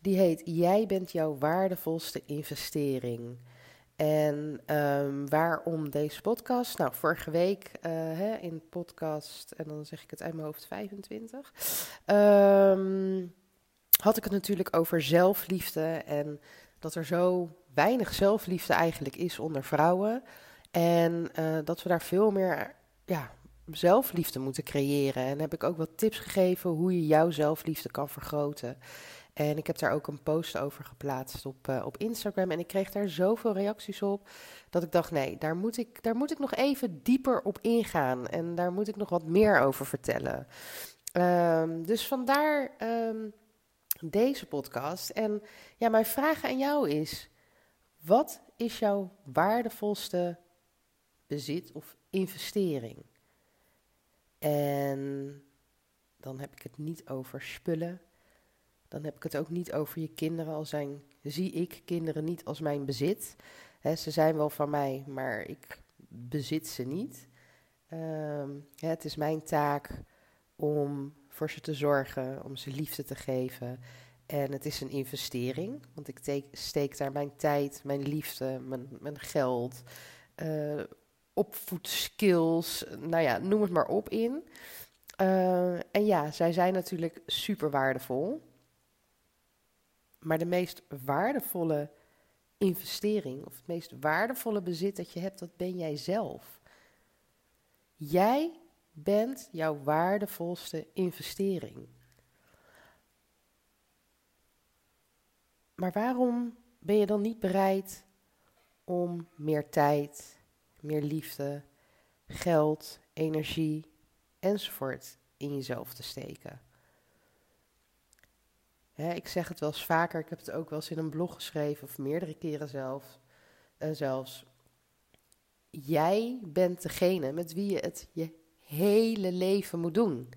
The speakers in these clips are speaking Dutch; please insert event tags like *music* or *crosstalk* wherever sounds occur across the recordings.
Die heet Jij bent jouw waardevolste investering. En um, waarom deze podcast? Nou, vorige week uh, hè, in podcast, en dan zeg ik het uit mijn hoofd 25, um, had ik het natuurlijk over zelfliefde en dat er zo weinig zelfliefde eigenlijk is onder vrouwen. En uh, dat we daar veel meer ja, zelfliefde moeten creëren. En heb ik ook wat tips gegeven hoe je jouw zelfliefde kan vergroten. En ik heb daar ook een post over geplaatst op, uh, op Instagram. En ik kreeg daar zoveel reacties op. Dat ik dacht, nee, daar moet ik, daar moet ik nog even dieper op ingaan. En daar moet ik nog wat meer over vertellen. Um, dus vandaar um, deze podcast. En ja, mijn vraag aan jou is: wat is jouw waardevolste bezit of investering? En dan heb ik het niet over spullen. Dan heb ik het ook niet over je kinderen. Al zijn, zie ik kinderen niet als mijn bezit. Ze zijn wel van mij, maar ik bezit ze niet. Um, het is mijn taak om voor ze te zorgen, om ze liefde te geven. En het is een investering, want ik steek daar mijn tijd, mijn liefde, mijn, mijn geld, uh, opvoedskills, nou ja, noem het maar op in. Uh, en ja, zij zijn natuurlijk super waardevol. Maar de meest waardevolle investering, of het meest waardevolle bezit dat je hebt, dat ben jij zelf. Jij bent jouw waardevolste investering. Maar waarom ben je dan niet bereid om meer tijd, meer liefde, geld, energie enzovoort in jezelf te steken? Ik zeg het wel eens vaker, ik heb het ook wel eens in een blog geschreven, of meerdere keren zelf, uh, zelfs. Jij bent degene met wie je het je hele leven moet doen.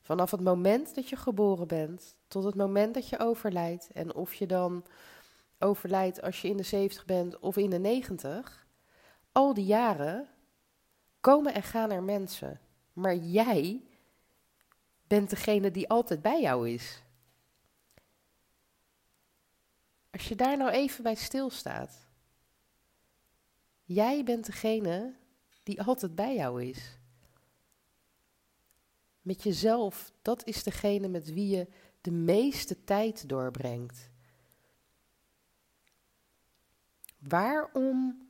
Vanaf het moment dat je geboren bent tot het moment dat je overlijdt. En of je dan overlijdt als je in de 70 bent of in de 90. Al die jaren komen en gaan er mensen. Maar jij bent degene die altijd bij jou is. Als je daar nou even bij stilstaat. Jij bent degene die altijd bij jou is. Met jezelf, dat is degene met wie je de meeste tijd doorbrengt. Waarom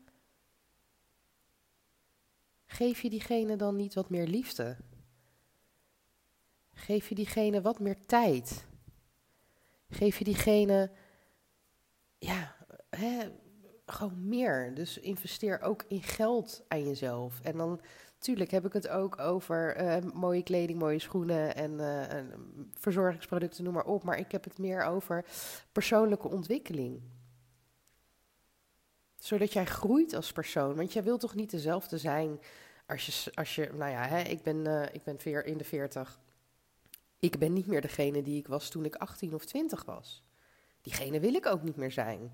geef je diegene dan niet wat meer liefde? Geef je diegene wat meer tijd? Geef je diegene ja, hè, gewoon meer. Dus investeer ook in geld aan jezelf. En dan, natuurlijk heb ik het ook over uh, mooie kleding, mooie schoenen en, uh, en, verzorgingsproducten, noem maar op. Maar ik heb het meer over persoonlijke ontwikkeling. Zodat jij groeit als persoon. Want jij wilt toch niet dezelfde zijn als je, als je nou ja, hè, ik ben, uh, ik ben veer, in de 40. Ik ben niet meer degene die ik was toen ik 18 of 20 was diegene wil ik ook niet meer zijn.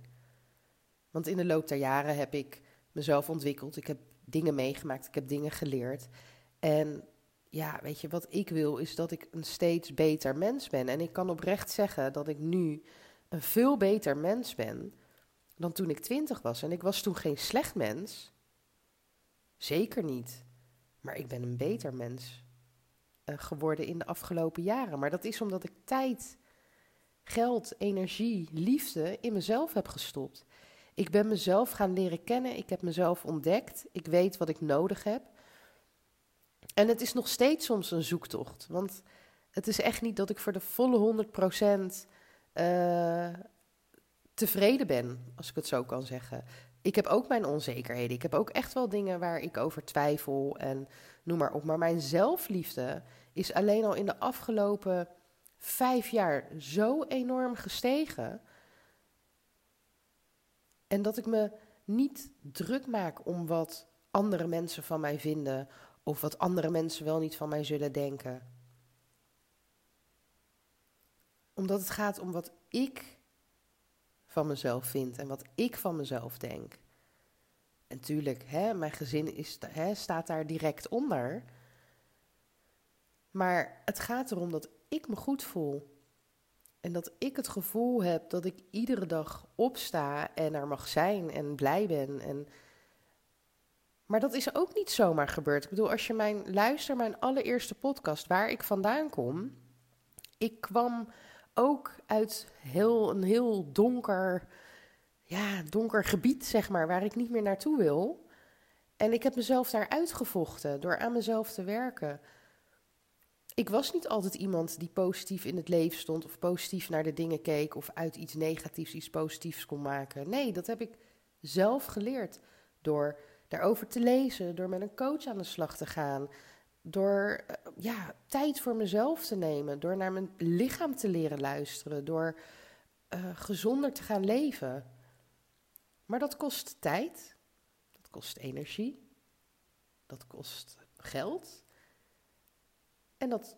Want in de loop der jaren heb ik mezelf ontwikkeld. Ik heb dingen meegemaakt, ik heb dingen geleerd. En ja, weet je, wat ik wil is dat ik een steeds beter mens ben. En ik kan oprecht zeggen dat ik nu een veel beter mens ben dan toen ik twintig was. En ik was toen geen slecht mens. Zeker niet. Maar ik ben een beter mens uh, geworden in de afgelopen jaren. Maar dat is omdat ik tijd geld, energie, liefde in mezelf heb gestopt. Ik ben mezelf gaan leren kennen, ik heb mezelf ontdekt, ik weet wat ik nodig heb. En het is nog steeds soms een zoektocht, want het is echt niet dat ik voor de volle 100% uh, eh, tevreden ben, als ik het zo kan zeggen. Ik heb ook mijn onzekerheden. Ik heb ook echt wel dingen waar ik over twijfel en noem maar op. Maar mijn zelfliefde is alleen al in de afgelopen vijf jaar zo enorm gestegen. En dat ik me niet druk maak om wat andere mensen van mij vinden of wat andere mensen wel niet van mij zullen denken. Omdat het gaat om wat ik van mezelf vind en wat ik van mezelf denk. En tuurlijk, hè, mijn gezin is, hè, staat daar direct onder. Maar het gaat erom dat ik me goed voel. En dat ik het gevoel heb dat ik iedere dag opsta en er mag zijn en blij ben. En... Maar dat is ook niet zomaar gebeurd. Ik bedoel, als je mijn luister, mijn allereerste podcast, waar ik vandaan kom. Ik kwam ook uit heel, een heel donker, ja, donker gebied, zeg maar, waar ik niet meer naartoe wil. En ik heb mezelf daar uitgevochten door aan mezelf te werken ik was niet altijd iemand die positief in het leven stond of positief naar de dingen keek of uit iets negatiefs iets positiefs kon maken. Nee, dat heb ik zelf geleerd door daarover te lezen, door met een coach aan de slag te gaan, door eh, ja, tijd voor mezelf te nemen, door naar mijn lichaam te leren luisteren, door uh, gezonder te gaan leven. Maar dat kost tijd, dat kost energie, dat kost geld. En dat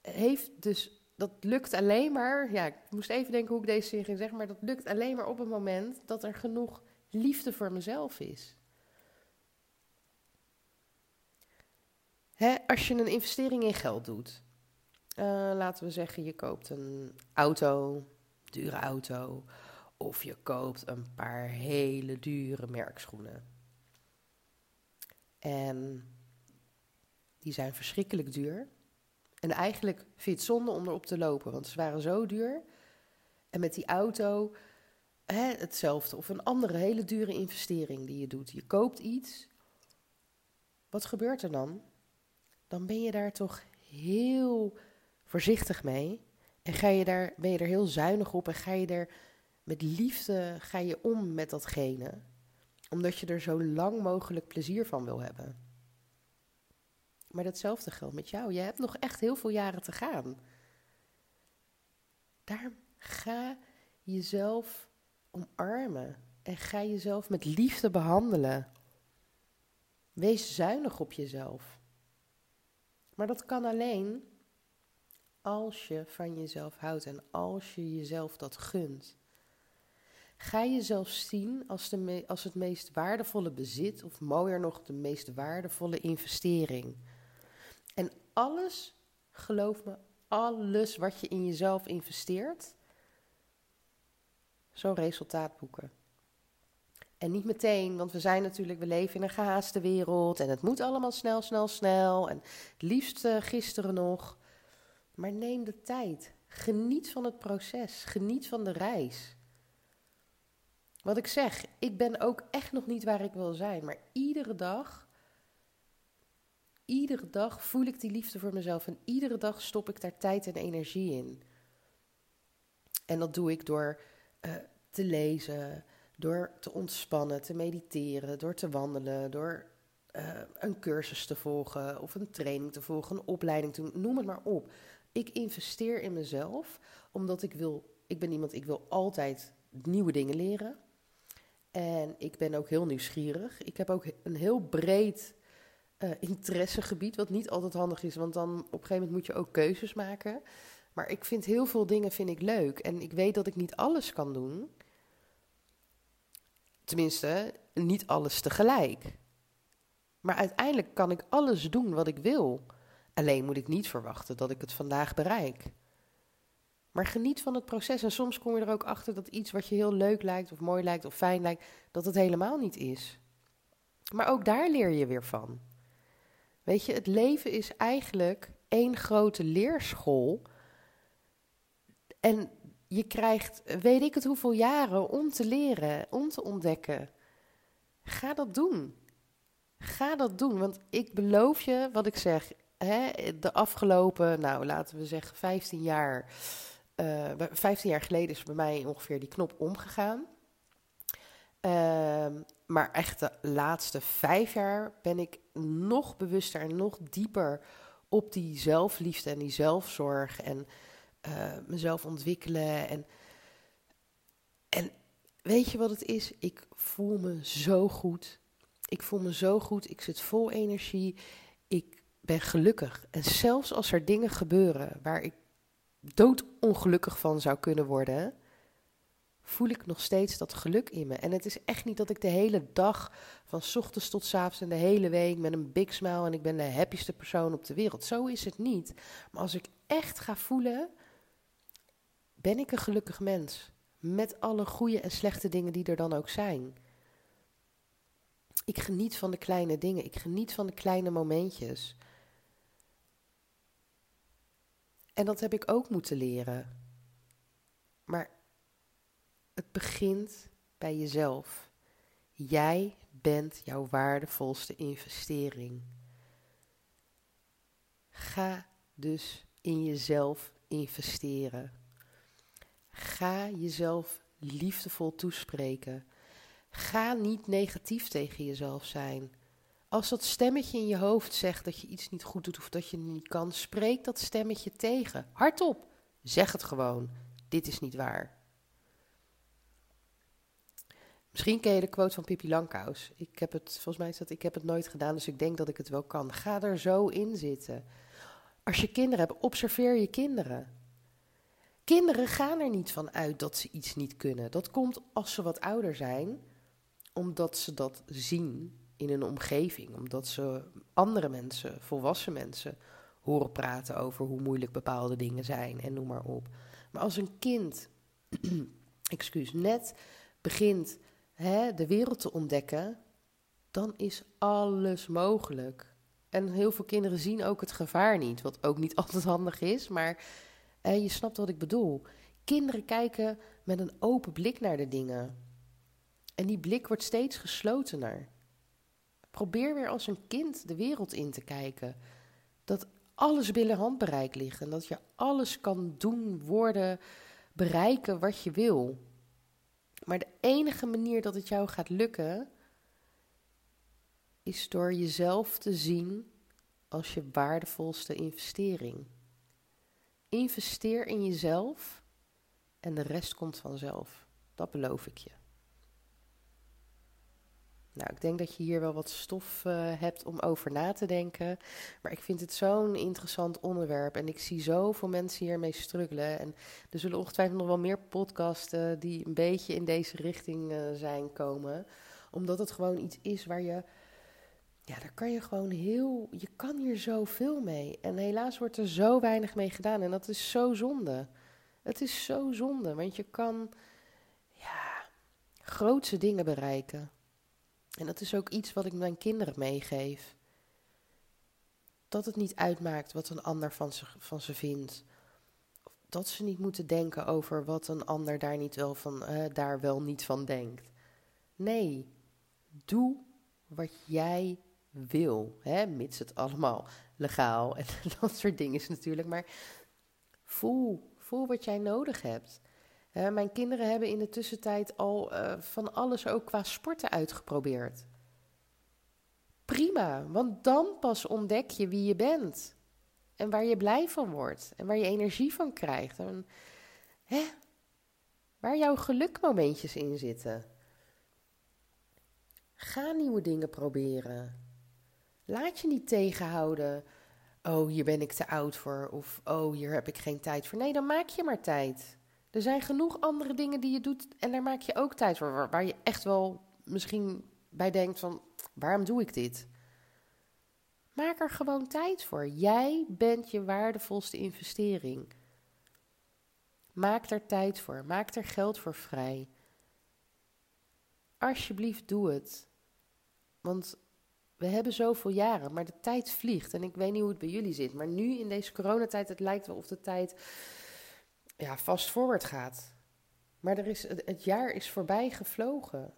heeft dus, dat lukt alleen maar, ja, ik moest even denken hoe ik deze zin ging zeggen, maar dat lukt alleen maar op het moment dat er genoeg liefde voor mezelf is. Hè, als je een investering in geld doet, uh, laten we zeggen je koopt een auto, dure auto, of je koopt een paar hele dure merkschoenen. En die zijn verschrikkelijk duur. En eigenlijk vind je het zonde om erop te lopen, want ze waren zo duur. En met die auto hè, hetzelfde. Of een andere hele dure investering die je doet. Je koopt iets. Wat gebeurt er dan? Dan ben je daar toch heel voorzichtig mee. En ga je daar, ben je er heel zuinig op en ga je er met liefde ga je om met datgene. Omdat je er zo lang mogelijk plezier van wil hebben. Maar datzelfde geldt met jou. Je hebt nog echt heel veel jaren te gaan. Daar ga jezelf omarmen en ga jezelf met liefde behandelen. Wees zuinig op jezelf. Maar dat kan alleen als je van jezelf houdt en als je jezelf dat gunt. Ga jezelf zien als, de als het meest waardevolle bezit, of mooier nog, de meest waardevolle investering. En alles, geloof me, alles wat je in jezelf investeert, zo'n resultaat boeken. En niet meteen, want we zijn natuurlijk, we leven in een gehaaste wereld en het moet allemaal snel, snel, snel. En het liefst uh, gisteren nog. Maar neem de tijd. Geniet van het proces. Geniet van de reis. Wat ik zeg, ik ben ook echt nog niet waar ik wil zijn. Maar iedere dag iedere dag voel ik die liefde voor mezelf en iedere dag stop ik daar tijd en energie in. En dat doe ik door uh, te lezen, door te ontspannen, te mediteren, door te wandelen, door uh, een cursus te volgen of een training te volgen, een opleiding te doen, noem het maar op. Ik investeer in mezelf omdat ik wil, ik ben iemand, ik wil altijd nieuwe dingen leren. En ik ben ook heel nieuwsgierig. Ik heb ook een heel breed uh, interessegebied, wat niet altijd handig is, want dan op een gegeven moment moet je ook keuzes maken. Maar ik vind heel veel dingen vind ik leuk en ik weet dat ik niet alles kan doen. Tenminste, niet alles tegelijk. Maar uiteindelijk kan ik alles doen wat ik wil. Alleen moet ik niet verwachten dat ik het vandaag bereik. Maar geniet van het proces. En soms kom je er ook achter dat iets wat je heel leuk lijkt, of mooi lijkt, of fijn lijkt, dat het helemaal niet is. Maar ook daar leer je weer van. Weet je, het leven is eigenlijk één grote leerschool. En je krijgt, weet ik het hoeveel jaren om te leren, om te ontdekken. Ga dat doen. Ga dat doen, want ik beloof je wat ik zeg. Hè, de afgelopen, nou laten we zeggen 15 jaar. Uh, eh, 15 jaar geleden is bij mij ongeveer die knop omgegaan. Uh, maar echt de laatste vijf jaar ben ik nog bewuster en nog dieper op die zelfliefde en die zelfzorg en uh, mezelf ontwikkelen. En, en weet je wat het is? Ik voel me zo goed. Ik voel me zo goed. Ik zit vol energie. Ik ben gelukkig. En zelfs als er dingen gebeuren waar ik doodongelukkig van zou kunnen worden, voel ik nog steeds dat geluk in me. En het is echt niet dat ik de hele dag, van ochtends tot avonds en de hele week met een big smile en ik ben de happieste persoon op de wereld. Zo is het niet. Maar als ik echt ga voelen, ben ik een gelukkig mens. Met alle goede en slechte dingen die er dan ook zijn. Ik geniet van de kleine dingen. Ik geniet van de kleine momentjes. En dat heb ik ook moeten leren. Maar het begint bij jezelf. Jij bent jouw waardevolste investering. Ga dus in jezelf investeren. Ga jezelf liefdevol toespreken. Ga niet negatief tegen jezelf zijn. Als dat stemmetje in je hoofd zegt dat je iets niet goed doet of dat je niet kan, spreek dat stemmetje tegen. Hardop. Zeg het gewoon. Dit is niet waar. Misschien ken je de quote van Pippi Langkous. Ik heb het, volgens mij is dat, ik heb het nooit gedaan, dus ik denk dat ik het wel kan. Ga er zo in zitten. Als je kinderen hebt, observeer je kinderen. Kinderen gaan er niet van uit dat ze iets niet kunnen. Dat komt als ze wat ouder zijn, omdat ze dat zien in een omgeving. Omdat ze andere mensen, volwassen mensen, horen praten over hoe moeilijk bepaalde dingen zijn en noem maar op. Maar als een kind, *clears throat* excuus, net begint hè, de wereld te ontdekken, dan is alles mogelijk. En heel veel kinderen zien ook het gevaar niet, wat ook niet *laughs* altijd handig is, maar je snapt wat ik bedoel. Kinderen kijken met een open blik naar de dingen. En die blik wordt steeds geslotener. Probeer weer als een kind de wereld in te kijken. Dat alles binnen handbereik ligt en dat je alles kan doen, worden, bereiken wat je wil. Maar de enige manier dat het jou gaat lukken, is door jezelf te zien als je waardevolste investering. Investeer in jezelf en de rest komt vanzelf. Dat beloof ik je. Nou, ik denk dat je hier wel wat stof uh, hebt om over na te denken. Maar ik vind het zo'n interessant onderwerp. En ik zie zoveel mensen hiermee struggelen. En er zullen ongetwijfeld nog wel meer podcasten die een beetje in deze richting uh, zijn komen. Omdat het gewoon iets is waar je. Ja, daar kan je gewoon heel. Je kan hier zoveel mee. En helaas wordt er zo weinig mee gedaan. En dat is zo zonde. Het is zo zonde. Want je kan. Ja, grootse dingen bereiken. En dat is ook iets wat ik mijn kinderen meegeef. Dat het niet uitmaakt wat een ander van ze, van ze vindt. Dat ze niet moeten denken over wat een ander daar, niet wel van, daar wel niet van denkt. Nee, doe wat jij wil. Hè, mits het allemaal legaal en *laughs* dat soort dingen is natuurlijk. Maar voel, voel wat jij nodig hebt mijn kinderen hebben in de tussentijd al uh, van alles ook qua sporten uitgeprobeerd. Prima, want dan pas ontdek je wie je bent. En waar je blij van wordt. En waar je energie van krijgt. En, hè, waar jouw gelukmomentjes in zitten. Ga nieuwe dingen proberen. Laat je niet tegenhouden. Oh, hier ben ik te oud voor. Of oh, hier heb ik geen tijd voor. Nee, dan maak je maar tijd. Er zijn genoeg andere dingen die je doet en daar maak je ook tijd voor. Waar, je echt wel misschien bij denkt van, waarom doe ik dit? Maak er gewoon tijd voor. Jij bent je waardevolste investering. Maak er tijd voor. Maak er geld voor vrij. Alsjeblieft, doe het. Want we hebben zoveel jaren, maar de tijd vliegt. En ik weet niet hoe het bij jullie zit. Maar nu in deze coronatijd, het lijkt wel of de tijd ja, vast forward gaat. Maar er is, het jaar is voorbij gevlogen.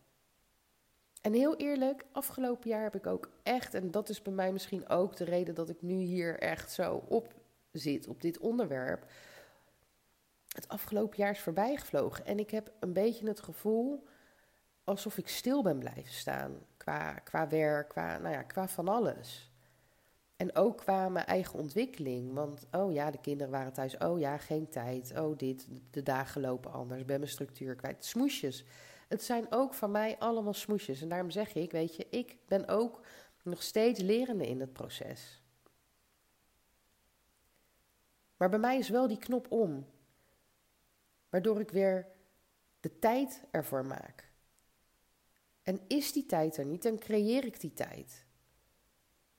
En heel eerlijk, afgelopen jaar heb ik ook echt, en dat is bij mij misschien ook de reden dat ik nu hier echt zo op zit, op dit onderwerp. Het afgelopen jaar is voorbij gevlogen. En ik heb een beetje het gevoel alsof ik stil ben blijven staan. Qua, qua werk, qua, nou ja, qua van alles. En ook qua mijn eigen ontwikkeling. Want, oh ja, de kinderen waren thuis. Oh ja, geen tijd. Oh dit, de dagen lopen anders. Ben mijn structuur kwijt. Smoesjes. het zijn ook van mij allemaal smoesjes. En daarom zeg ik, weet je, ik ben ook nog steeds lerende in het proces. Maar bij mij is wel die knop om. Waardoor ik weer de tijd ervoor maak. En is die tijd er niet, dan creëer ik die tijd.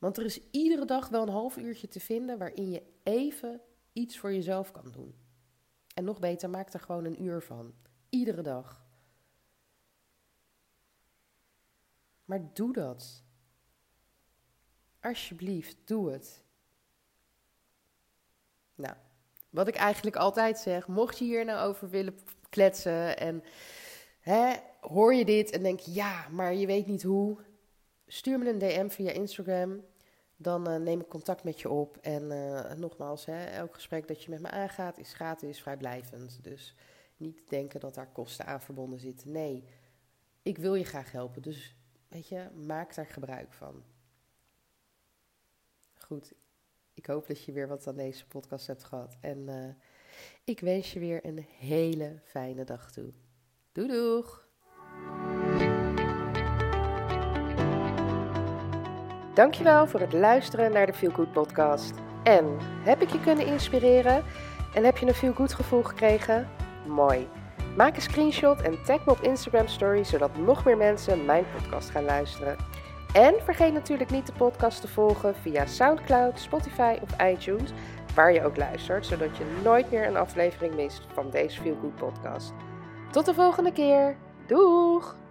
Want er is iedere dag wel een half uurtje te vinden waarin je even iets voor jezelf kan doen. En nog beter, maak er gewoon een uur van. Iedere dag. Maar doe dat. Alsjeblieft, doe het. Nou, wat ik eigenlijk altijd zeg, mocht je hier nou over willen kletsen en hè, hoor je dit en denk ja, maar je weet niet hoe, stuur me een DM via Instagram. Dan uh, neem ik contact met je op. En uh, nogmaals, hè, elk gesprek dat je met me aangaat is gratis, vrijblijvend. Dus niet denken dat daar kosten aan verbonden zitten. Nee, ik wil je graag helpen. Dus weet je, maak daar gebruik van. Goed, ik hoop dat je weer wat aan deze podcast hebt gehad. En uh, ik wens je weer een hele fijne dag toe. Doei doeg! Dankjewel voor het luisteren naar de Feel Good podcast. En heb ik je kunnen inspireren? En heb je een Feel Good gevoel gekregen? Mooi. Maak een screenshot en tag me op Instagram Story, zodat nog meer mensen mijn podcast gaan luisteren. En vergeet natuurlijk niet de podcast te volgen via SoundCloud, Spotify of iTunes, waar je ook luistert, zodat je nooit meer een aflevering mist van deze Feel Good podcast. Tot de volgende keer. Doeg!